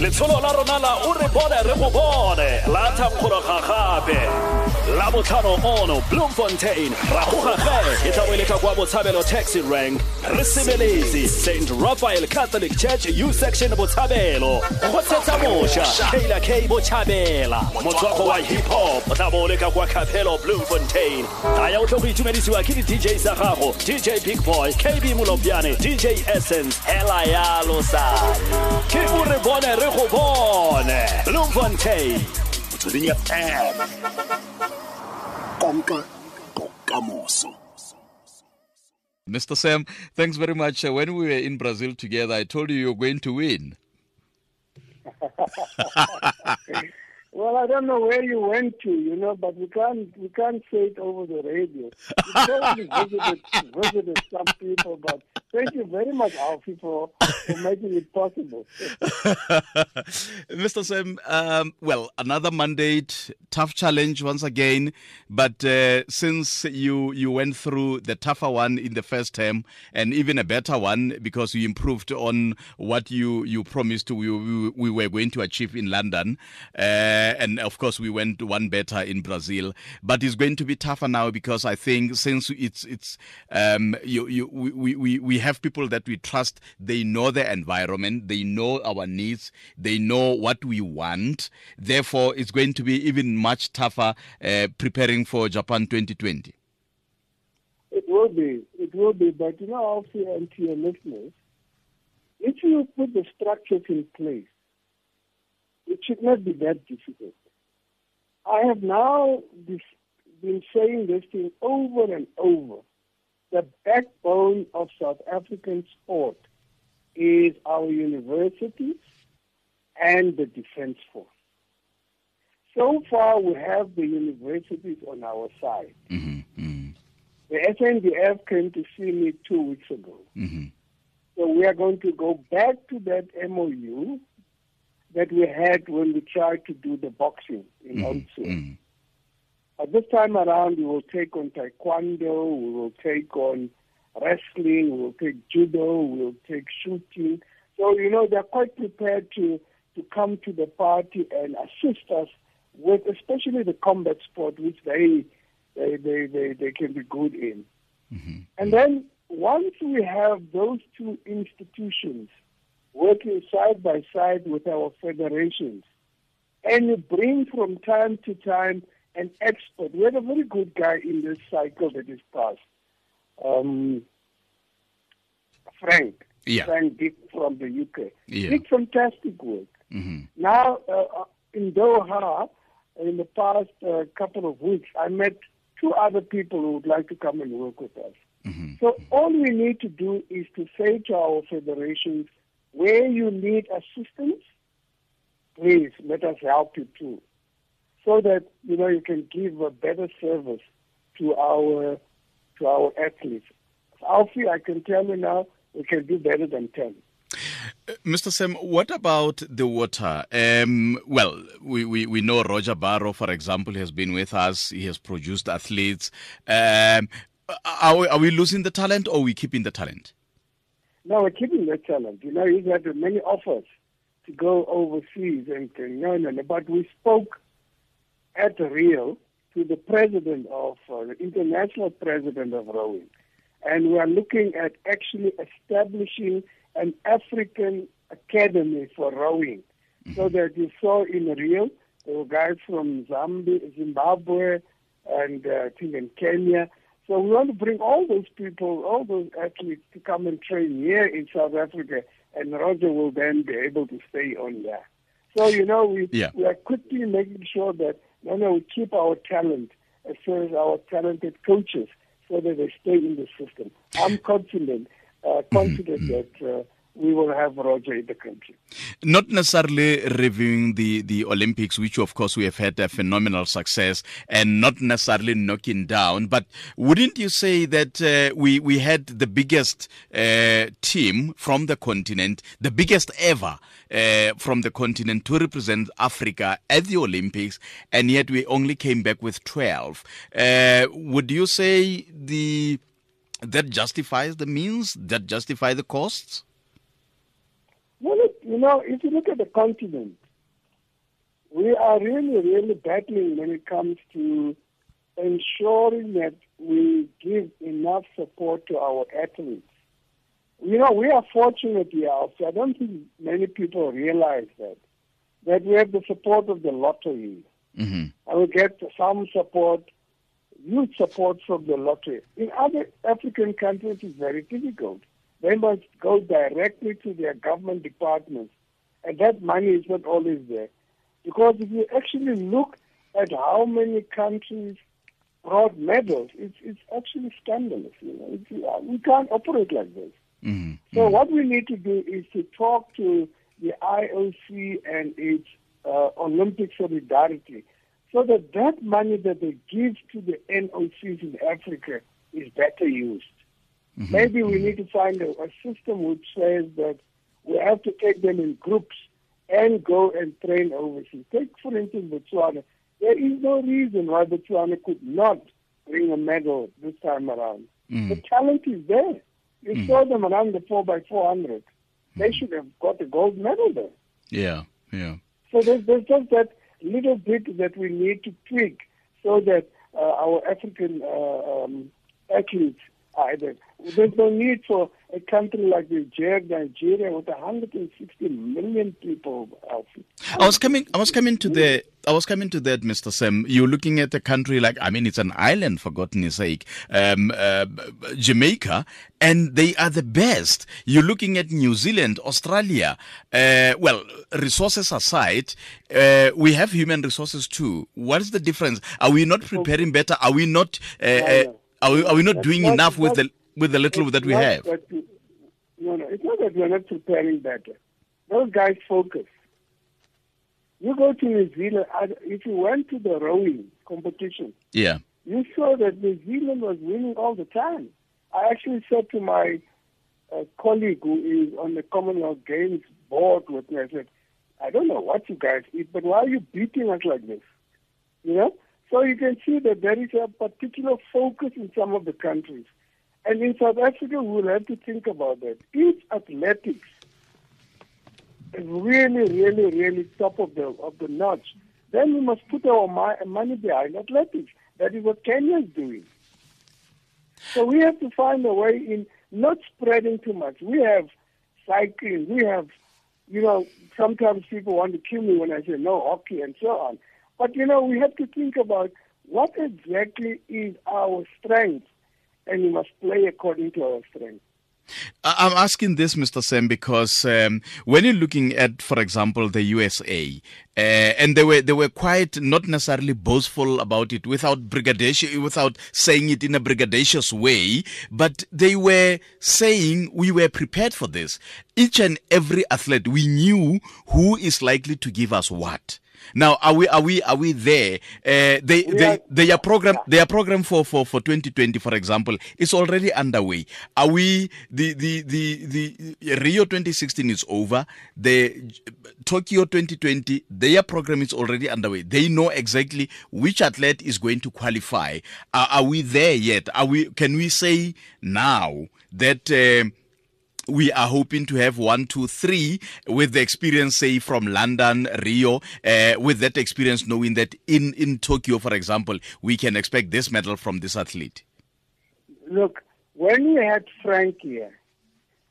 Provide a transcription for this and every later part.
letsholo la rona la o re bone re go bone la thankgologa gape la botlhano ono bloemfontein. Ra gogage e tla bo kwa botshabelo taxi rank. Re sebeletse st raphael catholic church u section botshabelo. Go tshetsa moša taylor k botšhabela motswako wa hip hop. O tla bo o le ka kwa capello bloemfontein. Taya o tle go itumedisiwa ke di-dj sa gago dj big boy kb molopiane dj essence hela yalo sa ke o re bone re go bone bloemfontein motsweding fm konka bokamoso Mr. Sam, thanks very much. Uh, when we were in Brazil together, I told you you were going to win. Well, I don't know where you went to, you know, but we can't we can't say it over the radio. You probably visited visited some people, but thank you very much, Alphy, for, for making it possible. Mr. Sam, um, well, another mandate, tough challenge once again. But uh, since you you went through the tougher one in the first term, and even a better one because you improved on what you you promised we we, we were going to achieve in London, uh, and of course we went one better in Brazil. But it's going to be tougher now because I think since it's it's um, you you we, we we have people that we trust. They know the environment. They know our needs. They know what we want. Therefore, it's going to be even much tougher uh, preparing for Japan 2020. It will be, it will be, but you know, and to your listeners, if you put the structures in place, it should not be that difficult. I have now been saying this thing over and over. The backbone of South African sport is our universities and the defense force. So far, we have the universities on our side. Mm-hmm. The SNDF came to see me two weeks ago. Mm-hmm. So we are going to go back to that MOU that we had when we tried to do the boxing in mm Mm-hmm. But this time around, we will take on taekwondo, we will take on wrestling, we will take judo, we will take shooting. So, you know, they're quite prepared to, to come to the party and assist us with especially the combat sport, which they, they, they, they, they can be good in. Mm-hmm. And then once we have those two institutions working side by side with our federations, and you bring from time to time an expert. We had a very good guy in this cycle that is passed, um, Frank. Yeah. Frank Dick from the UK. Yeah. Did fantastic work. Mm-hmm. Now, uh, in Doha, in the past uh, couple of weeks, I met two other people who would like to come and work with us. Mm-hmm. So all we need to do is to say to our federations, where you need assistance, please let us help you too, so that you know you can give a better service to our to our athletes. Alphy, I can tell you now, we can do better than ten. Mr. Sam, what about the water? Um, well, we, we, we know Roger Barrow, for example, has been with us. He has produced athletes. Um, are, we, are we losing the talent or are we keeping the talent? No, we're keeping the talent. You know, he's had many offers to go overseas and, and no, no. But we spoke at Rio to the president of, uh, the international president of rowing. And we are looking at actually establishing an African academy for rowing. Mm-hmm. So that you saw in Rio, there were guys from Zambia, Zimbabwe, and uh, I think in Kenya. So we want to bring all those people, all those athletes to come and train here in South Africa, and Roger will then be able to stay on there. So, you know, we, yeah. we are quickly making sure that, no, no, we keep our talent as well as our talented coaches so that they stay in the system. I'm confident, uh, confident mm-hmm. that uh, we will have Roger in the country. Not necessarily reviewing the, the Olympics, which of course we have had a phenomenal success, and not necessarily knocking down, but wouldn't you say that uh, we, we had the biggest uh, team from the continent, the biggest ever uh, from the continent to represent Africa at the Olympics, and yet we only came back with 12? Uh, would you say the that justifies the means, that justify the costs? Well, it, you know, if you look at the continent, we are really, really battling when it comes to ensuring that we give enough support to our athletes. You know, we are fortunate here. So I don't think many people realize that that we have the support of the lottery. Mm-hmm. And we get some support, huge support from the lottery. In other African countries, it's very difficult. They must go directly to their government departments, and that money is not always there. Because if you actually look at how many countries brought medals, it's, it's actually scandalous. You know, it's, uh, we can't operate like this. Mm-hmm. So what we need to do is to talk to the IOC and its uh, Olympic solidarity so that that money that they give to the NOCs in Africa is better used. Maybe we need to find a, a system which says that we have to take them in groups and go and train overseas. Take, for instance, Botswana. There is no reason why Botswana could not bring a medal this time around. The talent is there. You saw them around the 4x400. They should have got a gold medal there. Yeah, yeah. So there's, there's just that little bit that we need to tweak so that uh, our African uh, um, athletes either. There's no need for a country like Nigeria, Nigeria with 160 million people. Alphy. I was coming. I was coming to the. I was coming to that, Mr. Sam. You're looking at a country like, I mean, it's an island for goodness sake, um, uh, Jamaica, and they are the best. You're looking at New Zealand, Australia. Uh, well, resources aside, uh, we have human resources too. What is the difference? Are we not preparing better? Are we not? Are we? Are we not That's doing not- enough with the with the little that we have? that we- no, no, it's not that we're not preparing better. Those guys focus. You go to New Zealand, if you went to the rowing competition, Yeah. you saw that New Zealand was winning all the time. I actually said to my uh, colleague who is on the Commonwealth Games board with me, I said, I don't know what you guys eat, but why are you beating us like this? You know? So you can see that there is a particular focus in some of the countries. And in South Africa, we will have to think about that. If athletics is really, really, really top of the of the notch, then we must put our money behind athletics. That is what Kenya is doing. So we have to find a way in not spreading too much. We have cycling, we have, you know, sometimes people want to kill me when I say no hockey and so on. But, you know, we have to think about what exactly is our strength, and we must play according to our strength. I'm asking this, Mr. Sam, because um, when you're looking at, for example, the USA, uh, and they were they were quite not necessarily boastful about it, without without saying it in a brigadier way, but they were saying we were prepared for this. Each and every athlete, we knew who is likely to give us what. Now, are we are we are we there? Uh, they We they are- their program their program for, for, for 2020 for example is already underway. Are we the the the, the rio 2016 is over. The tokyo 2020 their program is already underway. They know exactly which athlete is going to qualify. Are, are we there yet? Are we can we say now that um we are hoping to have one, two, three with the experience, say, from London, Rio, uh, with that experience, knowing that in, in Tokyo, for example, we can expect this medal from this athlete. Look, when we had Frank here,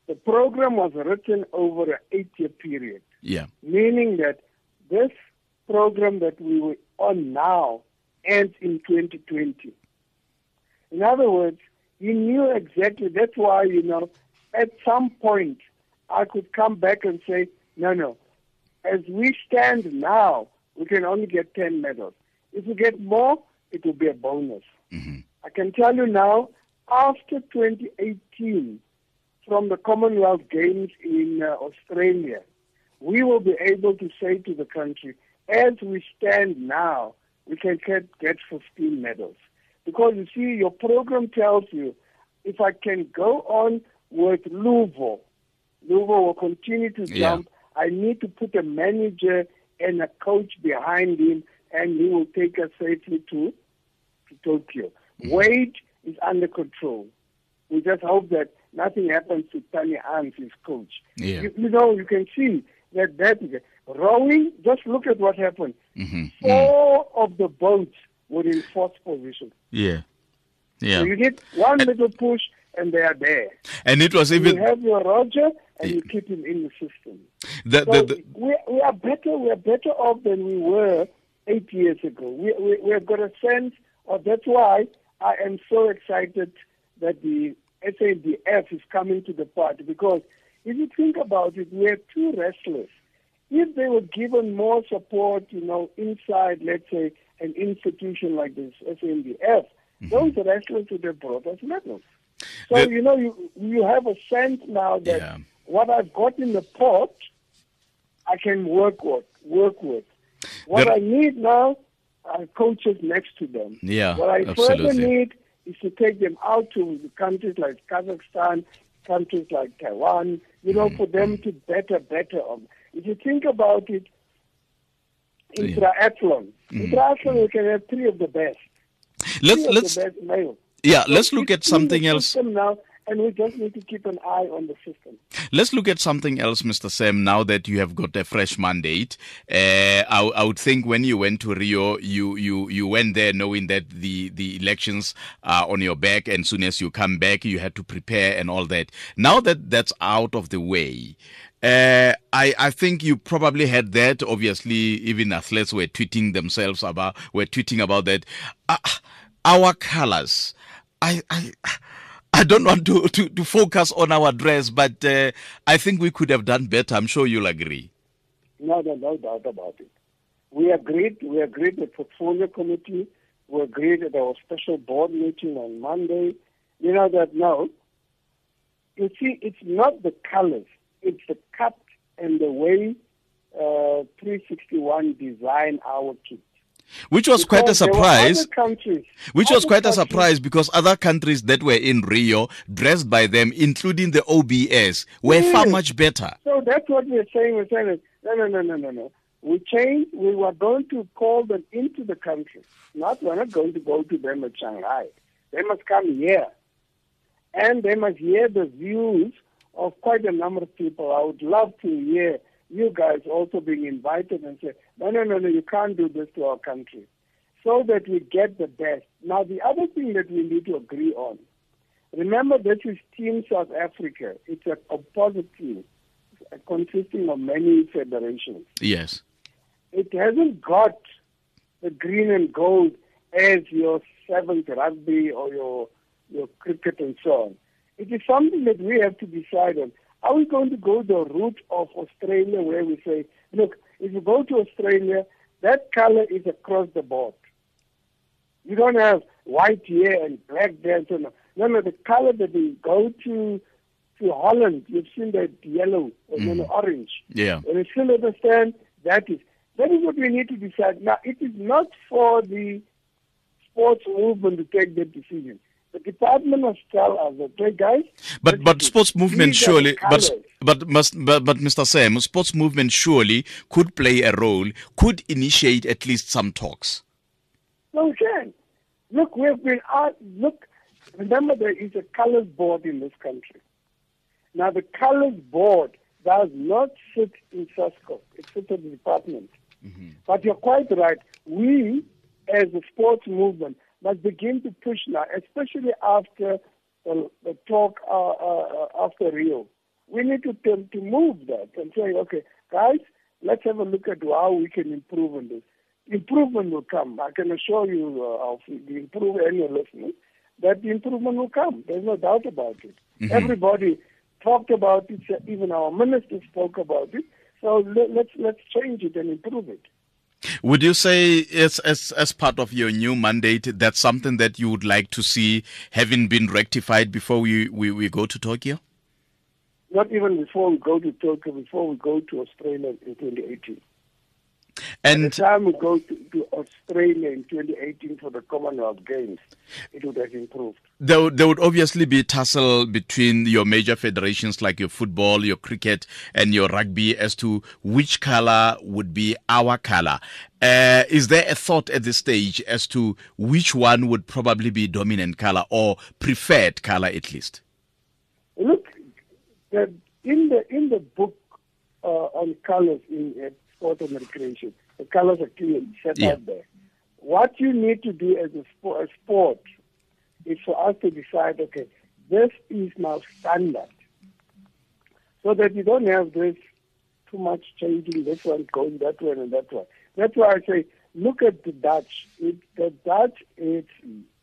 the program was written over an eight-year period. Yeah. meaning that this program that we were on now ends in 2020. In other words, he knew exactly, that's why, you know, at some point I could come back and say, no, no, as we stand now, we can only get 10 medals. If we get more, it will be a bonus. I can tell you now, after 2018, from the Commonwealth Games in uh, Australia, we will be able to say to the country, as we stand now, we can get, get 15 medals. Because you see, your program tells you, if I can go on with Luvo, Luvo will continue to Yeah. jump. I need to put a manager and a coach behind him, and he will take us safely to, to Tokyo. Wayde is under control. We just hope that nothing happens to Tannie Ans, his coach. Yeah. You, you know, you can see that that is. Rowing, just look at what happened. hmm Four of the boats were in fourth position. Yeah. Yeah. So you need one little push and they are there. And it was even. You have your Roger and you keep him in the system. the, So the, the we, we are better. We are better off than we were eight years ago. We, we, we have got a sense of that's why I am so excited that the SADF is coming to the party because if you think about it, we are too restless. If they were given more support, you know, inside, let's say, an institution like this SADF, mm-hmm. those restless would have brought us medals. So The- you know, you you have a sense now that Yeah. what I've got in the pot, I can work with. Work with. What The- I need now are coaches next to them. Yeah, What I further need is to take them out to countries like Kazakhstan, countries like Taiwan. You know, mm-hmm, for them mm-hmm. to better, better. On. If you think about it, in Yeah. triathlon, in mm-hmm. triathlon we can have three of the best. let's Three of let's the best male. Yeah, So let's look at something else. now, and we just need to keep an eye on the system. Let's look at something else, Mr. Sam. Now that you have got a fresh mandate, uh, I, I would think when you went to Rio, you you you went there knowing that the the elections are on your back, and soon as you come back, you had to prepare and all that. Now that that's out of the way. Uh, I, I think you probably had that. Obviously, even athletes were tweeting themselves about were tweeting about that. Uh, our colors. I, I I don't want to, to, to focus on our dress, but uh, I think we could have done better. I'm sure you'll agree. No, no, no doubt about it. We agreed. We agreed the portfolio committee. We agreed at our special board meeting on Monday. You know that now. You see, it's not the colors; it's the cut and the way uh, 361 design our kit. Which was quite a Because there were surprise. other Which was other quite a surprise because other countries that were in Rio, dressed by them, including the OBS, were far much better. So that's what we're saying. We're saying, no, no, no, no, no, no. We changed. We were going to call them into the country. Not we're not going to go to them at Shanghai. They must come here, and they must hear the views of quite a number of people. I would love to hear you guys also being invited and say, no, no, no, no, you can't do this to our country, so that we get the best. Now, the other thing that we need to agree on. Remember, this is Team South Africa. It's a composite team consisting of many federations. Yes. It hasn't got the green and gold as your seventh rugby or your your cricket and so on. It is something that we have to decide on. Are we going to go the route of Australia where we say, look, if you go to Australia, that color is across the board. You don't have white here and black there so on. No, no, the color that we go to to Holland, you've seen that yellow and you know, mm. orange. Yeah. And you still understand that is that is what we need to decide. Now it is not for the sports movement to take that decision. The department must tell us that hey guys But but sports movement these are the surely but but must but, but Mr. Sam, sports movement surely could play a role, could initiate at least some talks. No, can. Look, we've been out. Look, remember there is a colors board in this country. Now, the colors board does not sit in SASCOC. It sits at the department. Mm-hmm. But you're quite right. We, as a sports movement, must begin to push now, especially after the, the talk uh, uh, after Rio. We need to, to to move that and say, okay, guys, let's have a look at how we can improve on this. Improvement will come. I can assure you, uh, of the improve any listeners, that the improvement will come. There's no doubt about it. Everybody talked about it. uh, Even our minister spoke about it. So let, let's let's change it and improve it. Would you say as, as as part of your new mandate that's something that you would like to see having been rectified before we, we, we go to Tokyo? Not even before we go to Tokyo, before we go to Australia in 2018. By the And time we go to, to Australia in 2018 for the Commonwealth Games, it would have improved. there would, there would obviously be tussle between your major federations like your football, your cricket, and your rugby as to which color would be our color. Uh, is there a thought at this stage as to which one would probably be dominant color or preferred color at least? Look, the, in the in the book uh, on colors in uh, sport and recreation. The colors are clearly set Yeah. out there. What you need to do as a sport, a sport is for us to decide, okay, this is now standard. So that you don't have this too much changing, this one going that way and that way. That's why I say, look at the Dutch. It, the Dutch is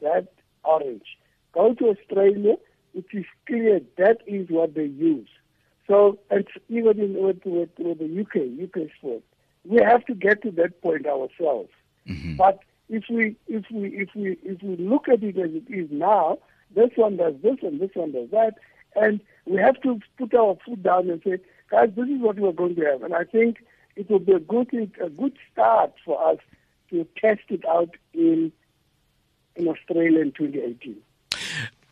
that orange. Go to Australia, it is clear that is what they use. So it's even in, with, with, with the UK, UK sport. We have to get to that point ourselves. Mm-hmm. But if we if we if we if we look at it as it is now, this one does this and this one does that, and we have to put our foot down and say, guys, this is what we're going to have. And I think it will be a good a good start for us to test it out in in Australia in 2018.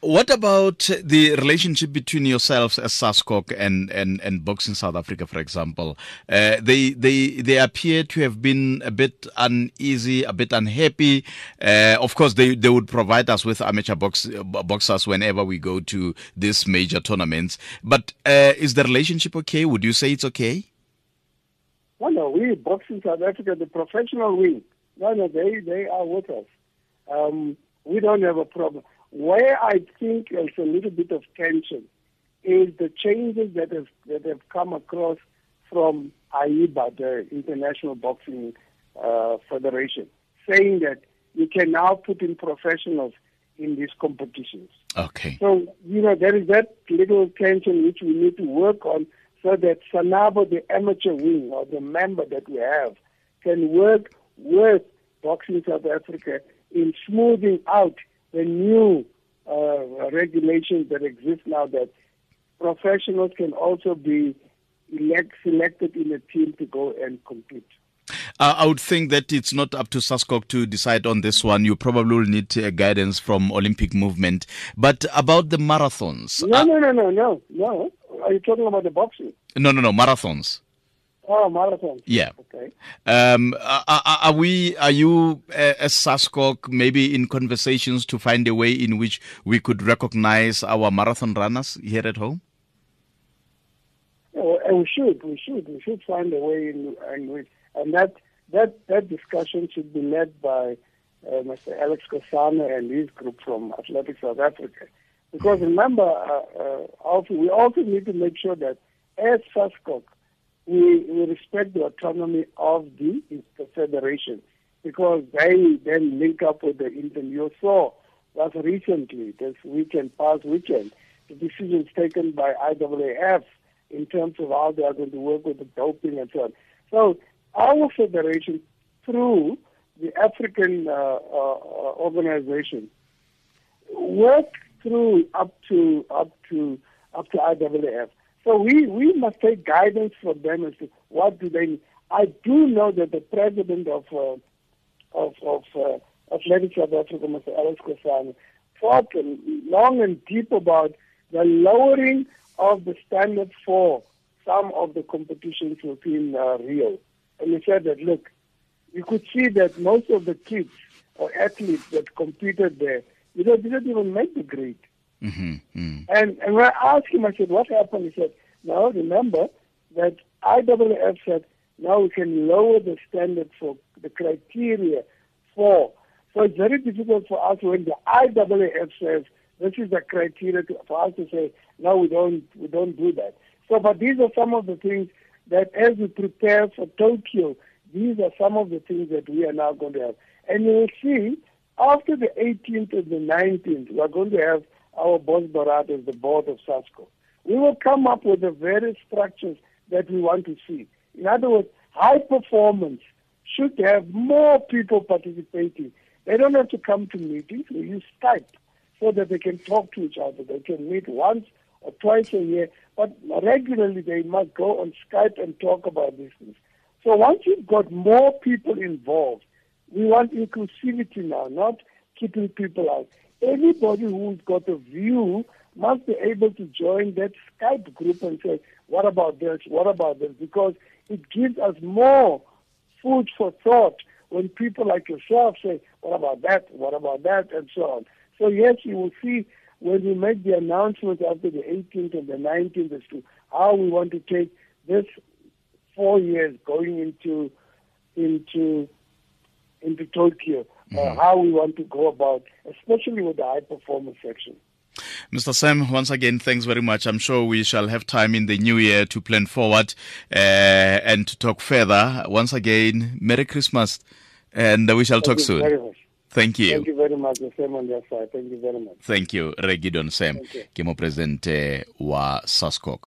What about the relationship between yourselves as SASCOC and, and, and Boxing South Africa, for example? Uh, they, they, they appear to have been a bit uneasy, a bit unhappy. Uh, of course, they, they would provide us with amateur box, boxers whenever we go to these major tournaments. But uh, is the relationship okay? Would you say it's okay? No, no, we boxing South Africa, the professional wing. No, no, they they are with us. Um, we don't have a problem. Where I think there's a little bit of tension is the changes that have that have come across from AIBA, the International Boxing uh, Federation, saying that you can now put in professionals in these competitions. Okay. So, you know, there is that little tension which we need to work on so that Sanabo, the amateur wing or the member that we have, can work with Boxing South Africa in smoothing out the new uh, regulations that exist now that professionals can also be elect, selected in a team to go and compete. Uh, I would think that it's not up to SASCOC to decide on this one. You probably will need uh, guidance from Olympic movement. But about the marathons. No, uh, no, no, no, no, no. Are you talking about the boxing? no, no, no, marathons. Oh, marathon. Yeah. Okay. Um, are, are we? Are you uh, as SASCOC maybe in conversations to find a way in which we could recognize our marathon runners here at home? Yeah, we should, we should, we should find a way, in, and we, and that that that discussion should be led by uh, Mr. Aleck Skhosana and his group from Athletics South Africa. Because remember, uh, uh, also we also need to make sure that as SASCOC, we, we respect the autonomy of the, the federation because they then link up with the Indian. You saw just recently, this weekend, past weekend, the decisions taken by IAAF in terms of how they are going to work with the doping and so on. So our federation, through the African uh, uh, organization, work through up to up to up to IAAF. So we, we must take guidance from them as to what do they need. I do know that the president of uh, of of uh, Athletics South Africa, Mr. Alex thought long and deep about the lowering of the standard for some of the competitions within uh, Rio. And he said that, look, you could see that most of the kids or athletes that competed there, you know, didn't even make the grade. Mm-hmm. And, and when I asked him, I said, what happened? He said, no, remember that IWF said, now we can lower the standard for the criteria for. So it's very difficult for us when the IWF says this is the criteria to, for us to say, no, we don't, we don't do that. So, but these are some of the things that as we prepare for Tokyo, these are some of the things that we are now going to have. And you will see, after the 18th and the 19th, we are going to have our bosberaad as the board of SASCOC. We will come up with the various structures that we want to see. In other words, high performance should have more people participating. They don't have to come to meetings. We use Skype so that they can talk to each other. They can meet once or twice a year, but regularly they must go on Skype and talk about these things. So once you've got more people involved, we want inclusivity now, not keeping people out. Anybody who's got a view must be able to join that Skype group and say, what about this? What about this? Because it gives us more food for thought when people like yourself say, what about that? What about that? And so on. So yes, you will see when we make the announcements after the 18th and the 19th as to how we want to take this four years going into into into Tokyo, Mm-hmm. how we want to go about, especially with the high performance section. Mr. Sam, once again, thanks very much. I'm sure we shall have time in the new year to plan forward uh, and to talk further. Once again, Merry Christmas, and we shall talk Thank you soon. Thank you. Thank you very much. The same on your side. Thank you very much. Thank you, Rre Gideon Sam, Thank you. ke mopresidente wa SASCOC.